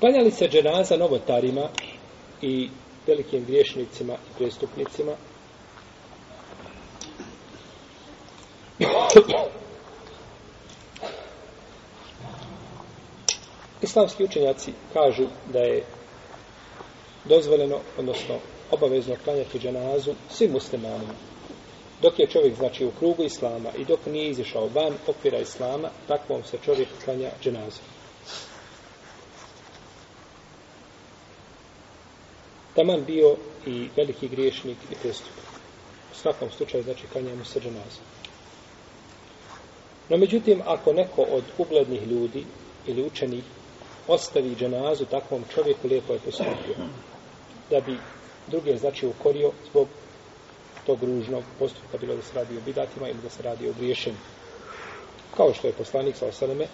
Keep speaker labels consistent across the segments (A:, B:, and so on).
A: Klanjali se dženaza novotarima i velikim griješnicima i prestupnicima. Islamski učenjaci kažu da je dozvoljeno, odnosno obavezno klanjati dženazu svim muslimanima. Dok je čovjek, znači, u krugu islama i dok nije izišao van okvira islama, takvom se čovjek klanja dženazu. Taman bio i veliki griješnik i prestup. U svakom slučaju, znači, klanja mu se dženazu. No, međutim, ako neko od uglednih ljudi ili učenih ostavi dženazu takvom čovjeku, lijepo je postupio. Da bi druge, znači, ukorio zbog tog ružnog postupka, bilo da se radi o bidatima ili da se radi o griješenju. Kao što je poslanik sa osaleme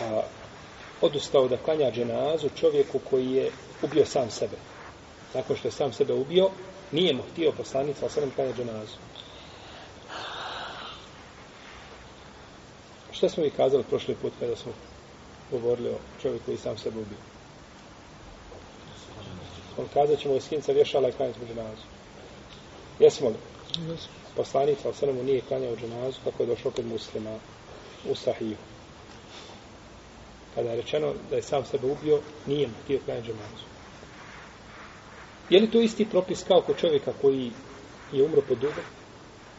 A: a, odustao da klanja dženazu čovjeku koji je ubio sam sebe. Nakon što je sam sebe ubio, nije mu htio poslanik sa osaleme klanja dženazu. Šta smo vi kazali prošli put kada smo govorili o čovjeku koji sam sebe ubio? On kazat ćemo skinca vješala i klanjati dženazu. Jesmo li? Jesmo. Poslanica al svemu nije klanjao dženazu kako je došlo kod muslima u sahiju. Kada je rečeno da je sam sebe ubio, nije mu htio klanjati dženazu. Je li to isti propis kao kod čovjeka koji je umro pod dugo?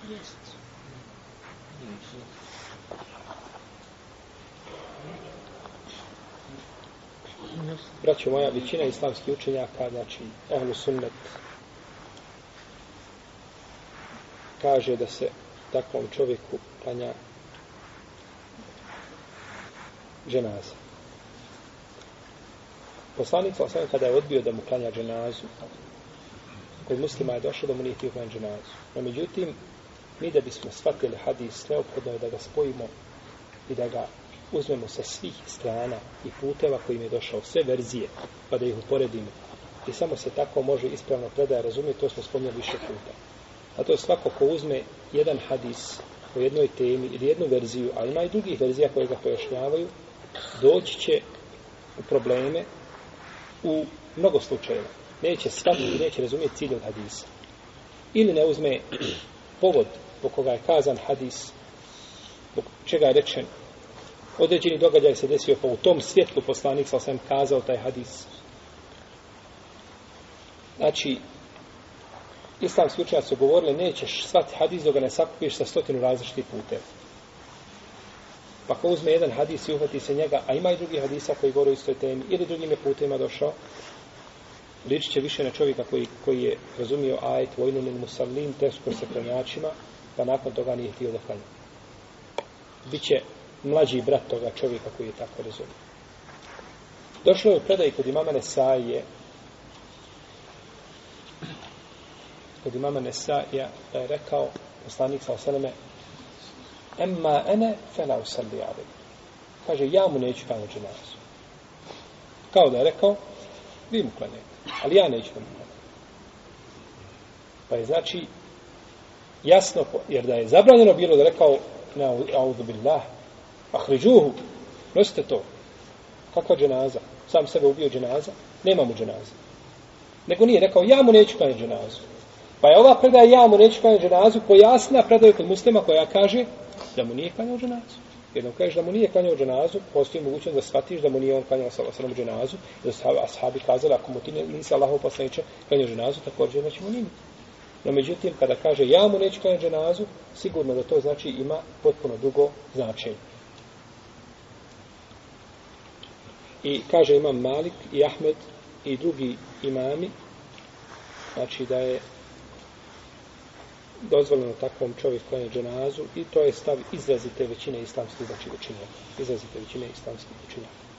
A: Jeste. braćo moja, većina islamskih učenjaka, znači, ehlu sunnet, kaže da se takvom čovjeku klanja dženaza. Poslanik sa osam kada je odbio da mu klanja dženazu, kod muslima je došao da mu nije htio klanja dženazu. No, međutim, mi da bismo shvatili hadis, neophodno je da ga spojimo i da ga uzmemo sa svih strana i puteva kojim je došao sve verzije, pa da ih uporedimo. I samo se tako može ispravno predaja razumjeti, to smo spomnjali više puta. A to je svako ko uzme jedan hadis o jednoj temi ili jednu verziju, a ima i drugih verzija koje ga pojašnjavaju, doći će u probleme u mnogo slučajeva. Neće shvatiti, neće razumjeti cilj od hadisa. Ili ne uzme povod po koga je kazan hadis, zbog čega je rečen određeni događaj se desio, pa u tom svjetlu poslanik sa sam kazao taj hadis. Znači, islamski učenjaci su govorili, nećeš svati hadis dok ga ne sakupiš sa stotinu različitih puteva. Pa ko uzme jedan hadis i uhvati se njega, a ima i drugi hadisa koji govore o istoj temi, ili drugim je putima došao, liči će više na čovjeka koji, koji je razumio ajet vojnim ili musallim, teško se klanjačima, pa nakon toga nije htio da klanja. Biće mlađi brat toga čovjeka koji je tako razumio. Došlo je u predaj kod imama Nesaije, kod imama Nesaija, da je rekao, poslanik sa osaleme, emma ene fela usalli ali. Kaže, ja mu neću klanjati dženazu. Kao da je rekao, vi mu klanjate, ali ja neću da mu klanjati. Pa je znači, jasno, jer da je zabranjeno bilo da rekao, na audu billah, Ahriđuhu, nosite to. Kakva dženaza? Sam sebe ubio dženaza? Nema mu dženaza. Nego nije rekao, ja mu neću klanjati dženazu. Pa je ova predaja, ja mu neću klanjati dženazu, pojasna predaju kod muslima koja kaže da mu nije klanjao dženazu. dok kažeš da mu nije klanjao dženazu, postoji mogućnost da shvatiš da mu nije on klanjao sa osram dženazu, da su ashabi kazali, ako mu ti nisi Allahov poslaniče klanjao dženazu, također znači mu nije. No međutim, kada kaže ja mu neću klanjati dženazu, sigurno da to znači ima potpuno dugo značenje. I kaže imam Malik i Ahmed i drugi imami, znači da je dozvoljeno takvom čovjeku klanje dženazu i to je stav izrazite većine islamskih znači većine. Izrazite većine islamskih učinjaka.